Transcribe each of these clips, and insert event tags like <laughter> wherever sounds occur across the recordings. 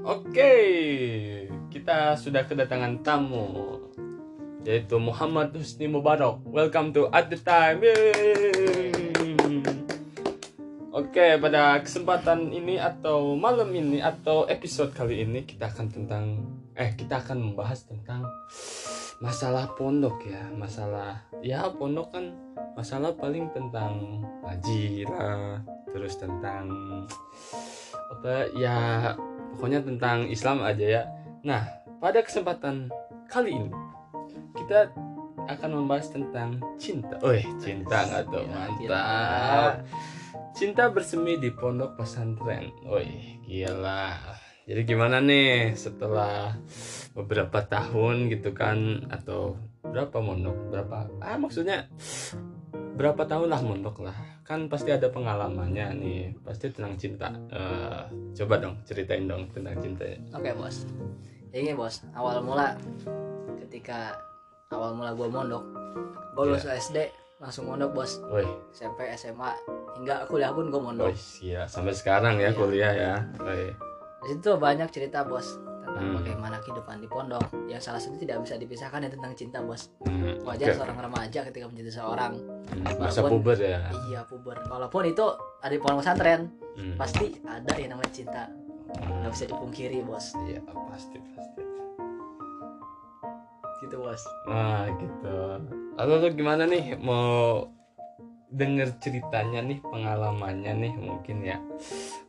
Oke, kita sudah kedatangan tamu yaitu Muhammad Husni Mubarak. Welcome to At the Time. Oke, pada kesempatan ini atau malam ini atau episode kali ini kita akan tentang eh kita akan membahas tentang masalah pondok ya, masalah ya pondok kan masalah paling tentang lah, terus tentang apa ya pokoknya tentang Islam aja ya. Nah, pada kesempatan kali ini kita akan membahas tentang cinta. Wih, cinta nggak tuh Gila, mantap. Cinta bersemi di pondok pesantren. Wih, gila. Jadi gimana nih setelah beberapa tahun gitu kan atau berapa mondok? Berapa? Ah, maksudnya berapa tahun lah mondok lah. Kan pasti ada pengalamannya nih. Pasti tentang cinta. Eh, coba dong ceritain dong tentang cinta. Oke bos. Jadi gini bos, awal mula ketika awal mula gue mondok, gue lulus SD langsung mondok bos. Wih, SMP, SMA hingga kuliah pun gue mondok. wih, iya sampai sekarang ya Iya. kuliah ya. Wih. Di situ banyak cerita bos tentang Hmm. bagaimana kehidupan di pondok. Yang salah satu tidak bisa dipisahkan ya tentang cinta bos. Hmm, Wajar oke. seorang remaja ketika mencintai seorang. Hmm, masa Walaupun- puber ya. Iya puber. Walaupun itu ada di pondok pesantren, Hmm. pasti ada yang namanya cinta. Hmm. Nggak bisa dipungkiri bos. Iya pasti pasti. Gitu bos. Nah gitu. Lalu lu gimana nih mau denger ceritanya nih pengalamannya nih mungkin ya.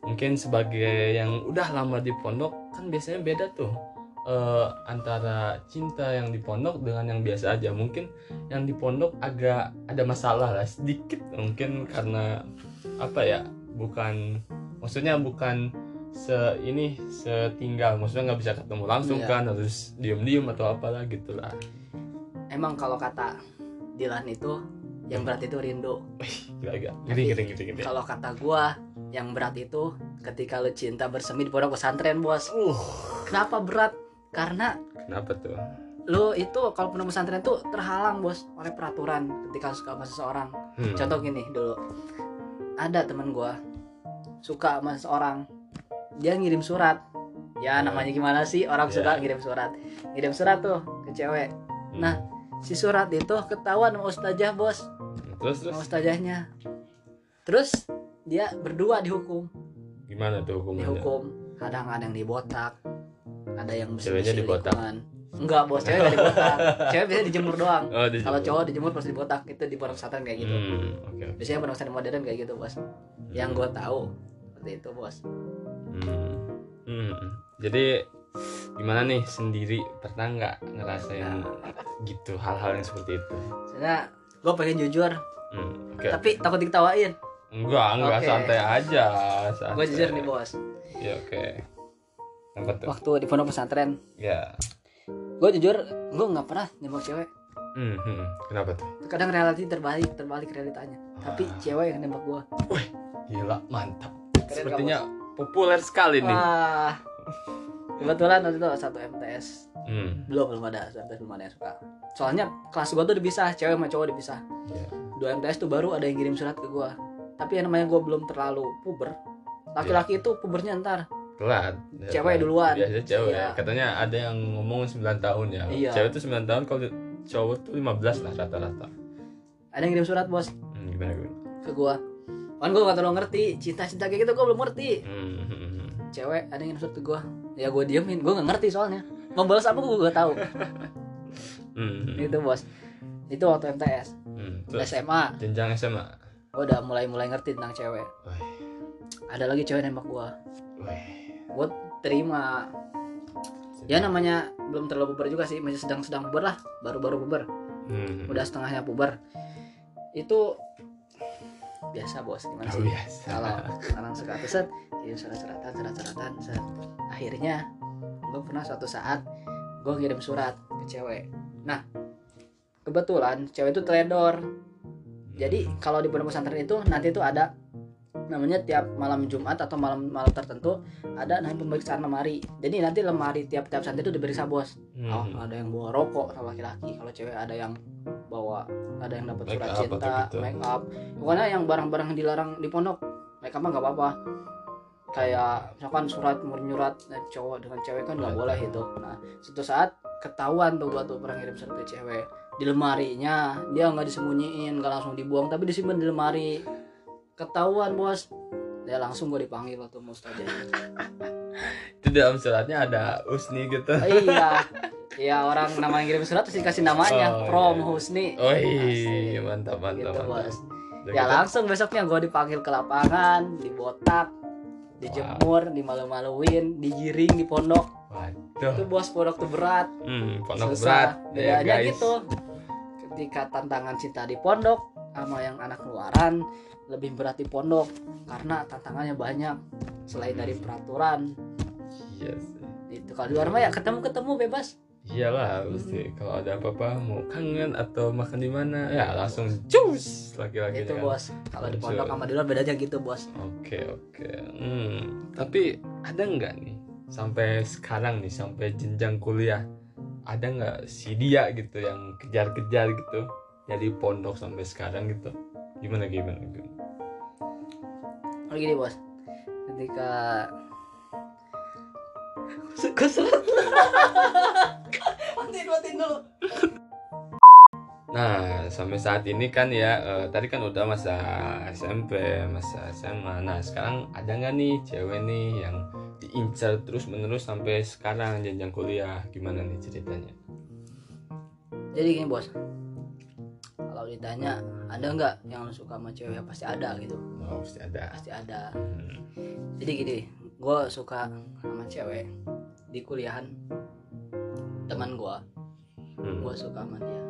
Mungkin sebagai yang udah lama di pondok kan biasanya beda tuh eh, antara cinta yang di pondok dengan yang biasa aja. Mungkin yang di pondok agak ada masalah lah sedikit mungkin karena apa ya bukan maksudnya bukan se ini setinggal maksudnya nggak bisa ketemu langsung Iya. kan harus diem-diem atau apalah gitulah Emang kalau kata Dilan itu yang berat itu rindu. Gila, gila. Gini, gini, gini, gini. Kalau kata gua yang berat itu ketika lu cinta bersemi di pondok pesantren bos. Uh, Kenapa berat? Karena kenapa tuh? lu itu kalau pondok pesantren tuh terhalang bos oleh peraturan ketika suka sama seseorang. Hmm. Contoh gini dulu. Ada teman gua suka sama seseorang. Dia ngirim surat. Ya namanya gimana sih orang Ya. suka ngirim surat. Ngirim surat tuh ke cewek. Hmm. Nah, si surat itu ketahuan sama ustazah bos. Terus terus? Ustazahnya terus dia berdua dihukum. Gimana tuh hukumannya? dihukum. Kadang ada yang dibotak. Ada yang Ceweknya dibotak? enggak bos cewek nggak dibotak. Cewek biasanya dijemur doang. Oh, di kalau cowok dijemur pasti dibotak itu di pondok pesantren kayak gitu. Hmm, oke. biasanya pondok pesantren modern kayak gitu bos. Yang gue tahu seperti itu bos. Hmm. Hmm. Jadi gimana nih sendiri? Pernah nggak ngerasain gitu hal-hal yang seperti itu? sebenarnya gue pengen jujur Hmm, oke. tapi takut diketawain Enggak, enggak Oke. santai aja. santai. gue jujur nih bos Ya oke. Apa tuh? waktu di pondok pesantren Ya. gue jujur gue nggak pernah nembak cewek Hmm, hmm. Kenapa tuh? kadang reality terbalik terbalik realitanya tapi Ah. cewek yang nembak gue Gila, mantap. Keren Sepertinya populer sekali nih. Wah. Kebetulan waktu itu satu MTS Hmm. belum belum ada satu MTS belum ada yang suka. Soalnya kelas gua tuh dipisah, cewek sama cowok dipisah. Iya. Dua MTS tuh baru ada yang kirim surat ke gua. Tapi yang namanya gua belum terlalu puber. Laki-laki itu pubernya ntar. Telat. Cewek duluan. Biasanya cewek. Iya. Katanya ada yang ngomong 9 tahun ya. Iya. Cewek tuh 9 tahun kalau cowok tuh 15 lah rata-rata. Ada yang kirim surat bos Hmm, gimana gue? ke gua. Kan gua gak terlalu ngerti cinta-cinta kayak gitu gua belum ngerti. Hmm, hmm, hmm. Cewek ada yang kirim surat ke gua. Ya gua diemin, gua gak ngerti soalnya. Mau balas apa gua gak tahu. Hmm, Itu bos. Itu waktu MTS. hmm. Terus SMA, jenjang SMA. gua udah mulai-mulai ngerti tentang cewek. Wih, Ada lagi cewek nembak wih. gue terima ya namanya belum terlalu puber juga sih masih sedang-sedang puber lah baru-baru puber Hmm. udah setengahnya puber itu biasa bos gimana Oh, sih biasa. kalau orang suka tuh set kirim surat-suratan surat-suratan set akhirnya gue pernah suatu saat gue kirim surat ke cewek nah kebetulan cewek itu teledor jadi kalau di pondok pesantren itu nanti tuh ada namanya tiap malam Jumat atau malam malam tertentu ada namanya pemeriksaan lemari. Jadi nanti lemari tiap tiap santri itu diperiksa bos. Hmm. Oh, ada yang bawa rokok sama laki-laki. Kalau cewek ada yang bawa ada yang dapat surat cinta, gitu. make up. Pokoknya yang barang-barang dilarang di pondok, make up mah nggak apa-apa. Kayak misalkan surat menyurat eh, cowok dengan cewek kan nggak Betul. boleh itu. Nah suatu saat ketahuan tuh gua tuh pernah ngirim surat ke cewek. Di lemarinya dia nggak disembunyiin nggak langsung dibuang tapi disimpan di lemari. Ketahuan bos. Dia langsung gue dipanggil waktu mustajab itu dalam suratnya ada Usni gitu. Oh, iya. Iya orang nama yang ngirim surat terus dikasih namanya. Oh, from iya. Husni. Oh iya. Mantap mantap gitu mantap. bos. Ya gitu? langsung besoknya gue dipanggil ke lapangan dibotak dijemur dimalu-maluin digiring di pondok itu waduh bos pondok tuh berat. Hmm pondok susah. berat. Ya bedanya guys. gitu. Ketika tantangan cinta di pondok sama yang anak luaran lebih berat di pondok karena tantangannya banyak selain dari peraturan. Iya sih. Itu kalau di luar mah ya ketemu ketemu bebas iyalah mesti kalau ada apa-apa mau kangen atau makan di mana ya langsung cus laki-laki itu bos. Kalau di pondok sama di luar bedanya gitu bos. Oke oke. Hmm tapi ada nggak nih sampai sekarang nih sampai jenjang kuliah ada nggak si dia gitu yang kejar-kejar gitu dari pondok sampai sekarang gitu? Gimana gimana, gimana? Oh gini bos. Ketika Gue seret <laughs> Matiin matiin dulu Nah, sampai saat ini kan ya, eh, tadi kan udah masa SMP, masa SMA. Nah, sekarang ada nggak nih cewek nih yang diincar terus menerus sampai sekarang jenjang kuliah? Gimana nih ceritanya? Jadi gini bos Kalau ditanya ada nggak yang suka sama cewek ya pasti ada gitu Oh, pasti ada. Pasti ada Hmm. Jadi gini Gue suka sama cewek Di kuliahan Teman gue Hmm. Gue suka sama dia.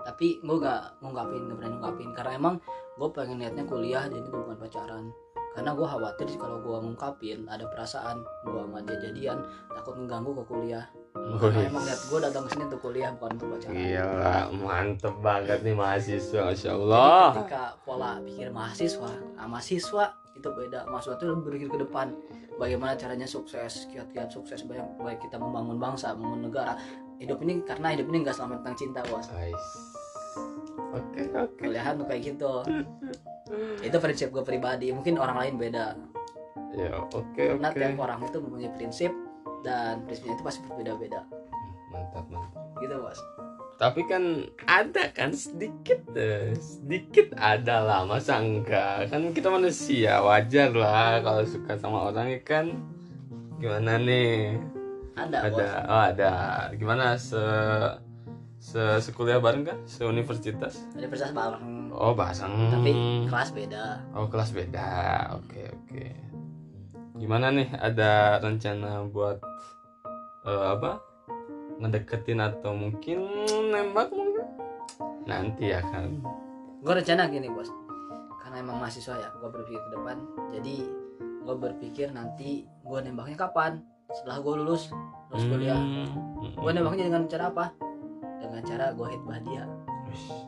Tapi gue gak ngungkapin Gak berani ngungkapin. Karena emang gue pengen niatnya kuliah Jadi bukan pacaran. Karena gue khawatir kalau gue ngungkapin Ada perasaan gue sama dia jadian Takut mengganggu ke kuliah Karena emang niat gue datang ke sini untuk kuliah bukan untuk pacaran. Gila, mantep banget nih mahasiswa, masya Allah. Ketika pola pikir mahasiswa, nah mahasiswa itu beda. Mahasiswa itu lebih berpikir ke depan. Bagaimana caranya sukses, kiat-kiat sukses banyak baik kita membangun bangsa, membangun negara. Hidup ini karena hidup ini nggak selama tentang cinta bos. Oke oke. Kuliahan tuh kayak gitu. itu prinsip gue pribadi. Mungkin orang lain beda. Ya oke Karena oke. tiap orang itu mempunyai prinsip dan prinsipnya itu pasti berbeda-beda. Mantap mantap. Gitu bos. Tapi kan ada kan sedikit deh, sedikit ada lah masa enggak kan kita manusia wajar lah kalau suka sama orang ya kan gimana nih Ada, ada bos. oh ada gimana se se sekuliah bareng kan seuniversitas Universitas bareng. oh bahasa Tapi kelas beda. oh kelas beda oke oke gimana nih ada rencana buat eh, apa? Ngedeketin atau mungkin nembak mungkin? Nanti ya kan. Gue rencana gini bos. Karena emang mahasiswa ya gue berpikir ke depan. Jadi gue berpikir nanti gue nembaknya kapan? Setelah gue lulus lulus kuliah. Hmm, gue nembaknya dengan cara apa? Dengan cara gue hitbah dia. Wish.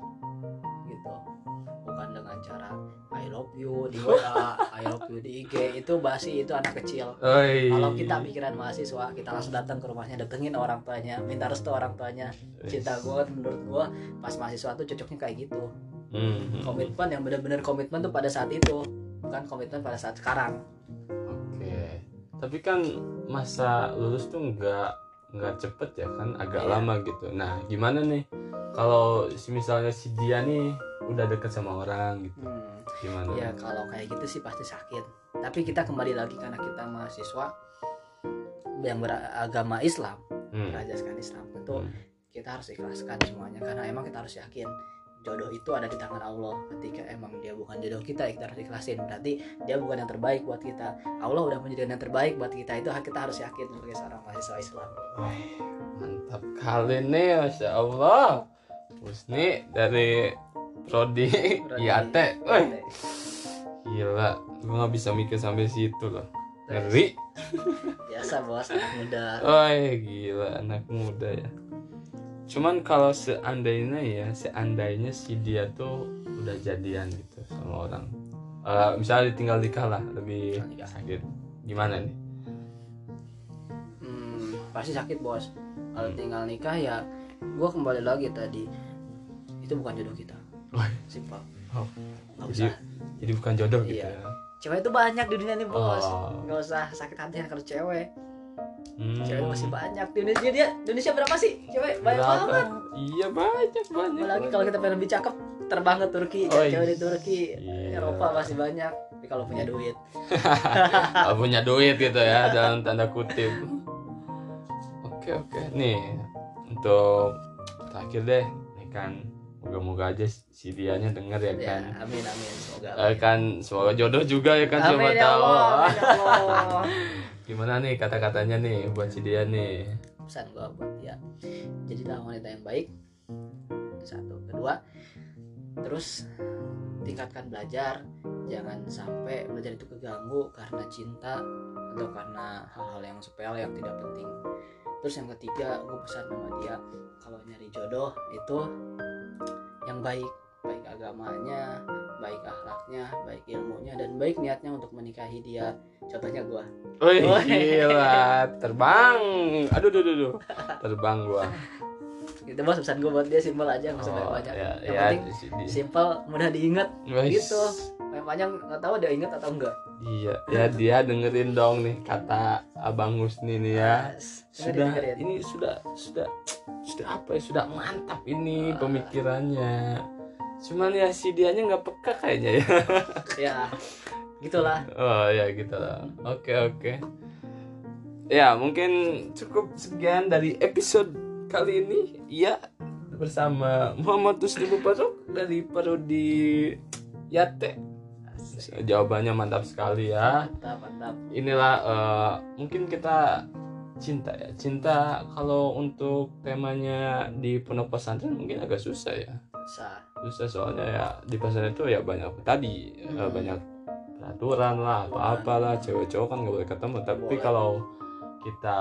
<laughs> I love you di WA I love you di IG itu basi itu anak kecil Oi. kalau kita pikiran mahasiswa kita langsung datang ke rumahnya datengin orang tuanya minta restu orang tuanya cinta gue menurut gue pas mahasiswa tuh cocoknya kayak gitu Hmm, hmm. komitmen yang benar-benar komitmen tuh pada saat itu bukan komitmen pada saat sekarang Oke. Tapi kan masa lulus tuh nggak nggak cepet ya kan, agak Iya. lama gitu. Nah, gimana nih kalau misalnya si dia nih udah deket sama orang gitu, hmm. Gimana? ya kalau kayak gitu sih pasti sakit tapi kita kembali lagi karena kita mahasiswa yang beragama Islam Hmm. berajaskan Islam tentu Hmm. kita harus ikhlaskan semuanya karena emang kita harus yakin jodoh itu ada di tangan Allah ketika emang dia bukan jodoh kita kita harus ikhlasin berarti dia bukan yang terbaik buat kita Allah udah menjadikan yang terbaik buat kita itu kita harus yakin sebagai seorang mahasiswa Islam Wih, mantap kali nih, masya Allah. Husni dari Prodi IAT, wih gila, gue nggak bisa mikir sampai situ loh. Ngeri, <laughs> biasa bos anak muda Woi gila anak muda ya. Cuman kalau seandainya ya, seandainya si dia tuh udah jadian gitu sama orang. Eh, misalnya ditinggal nikah lah, lebih sakit. Gimana nih? hmm, pasti sakit bos kalau Hmm. tinggal nikah ya gue kembali lagi tadi itu bukan jodoh kita Wah, simpel Oh, nggak jadi usah jadi bukan jodoh gitu Iya. ya. cewek itu banyak di dunia ini bos Oh. nggak usah sakit hati kalau cewek Hmm. cewek masih banyak di Indonesia dia Indonesia berapa sih cewek banyak Berapa? banget Iya banyak banyak. apalagi kalau kita pengen lebih cakep terbang ke Turki Oh, cewek iya. di Turki Iya. Eropa masih banyak tapi kalau punya duit <laughs> Ah, punya duit gitu ya dalam tanda kutip. Oke oke nih untuk terakhir deh nih kan moga-moga aja si dianya denger ya ya kan. amin amin semoga Eh, kan semoga jodoh juga ya kan siapa amin ya tahu. Allah, amin ya <laughs> Allah. Gimana nih kata-katanya nih buat si dia nih? pesan gua buat dia jadilah wanita yang baik satu kedua terus tingkatkan belajar jangan sampai belajar itu keganggu karena cinta atau karena hal-hal yang sepele yang tidak penting terus yang ketiga gue pesan sama dia kalau nyari jodoh itu yang baik. Baik agamanya baik akhlaknya baik ilmunya dan baik niatnya untuk menikahi dia. Contohnya gua. Wih, gila, terbang. Aduh, aduh, aduh. <laughs> Terbang gua. itu bos. Pesan gue buat dia simpel aja. Nggak usah banyak banyak ya, yang ya, penting di simpel mudah diingat. Gitu. Banyak panjang nggak tahu dia ingat atau enggak Iya, ya dia dengerin dong nih kata Abang Husni nih ya. Sudah Dengerin. ini sudah sudah sudah apa ya? Sudah mantap ini Ah. pemikirannya. Cuman ya si dianya nggak peka kayaknya ya. <laughs> ya gitulah Oh ya gitu lah. Oke oke. Ya mungkin cukup sekian dari episode kali ini. Ya bersama Muhammad Husni Mubarok dari Parodi Yate. Jawabannya mantap sekali ya. mantap mantap Inilah eh, mungkin kita cinta ya. Cinta kalau untuk temanya di pondok pesantren mungkin agak susah ya. bisa Susah soalnya ya di pesantren itu ya banyak tadi eh, Hmm. banyak peraturan lah apa apalah cewek cowok kan nggak boleh ketemu tapi Boleh. kalau kita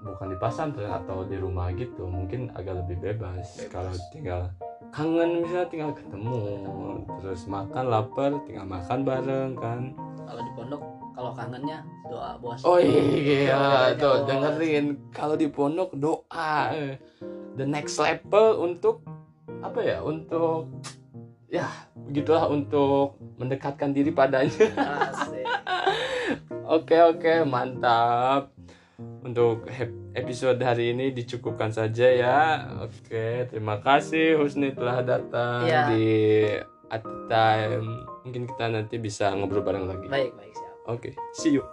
bukan di pesantren atau di rumah gitu mungkin agak lebih bebas, Bebas. kalau tinggal kangen misalnya tinggal ketemu terus makan lapar tinggal makan bareng kan kalau di pondok kalau kangennya doa bos oh iya Doa tuh bos. dengerin kalau di pondok doa the next level untuk apa ya untuk ya begitulah untuk mendekatkan diri padanya. <laughs> Oke oke mantap. Untuk episode hari ini dicukupkan saja ya. Oke terima kasih Husni telah datang Iya. di at time. Mungkin kita nanti bisa ngobrol bareng lagi. baik baik siap Oke see you.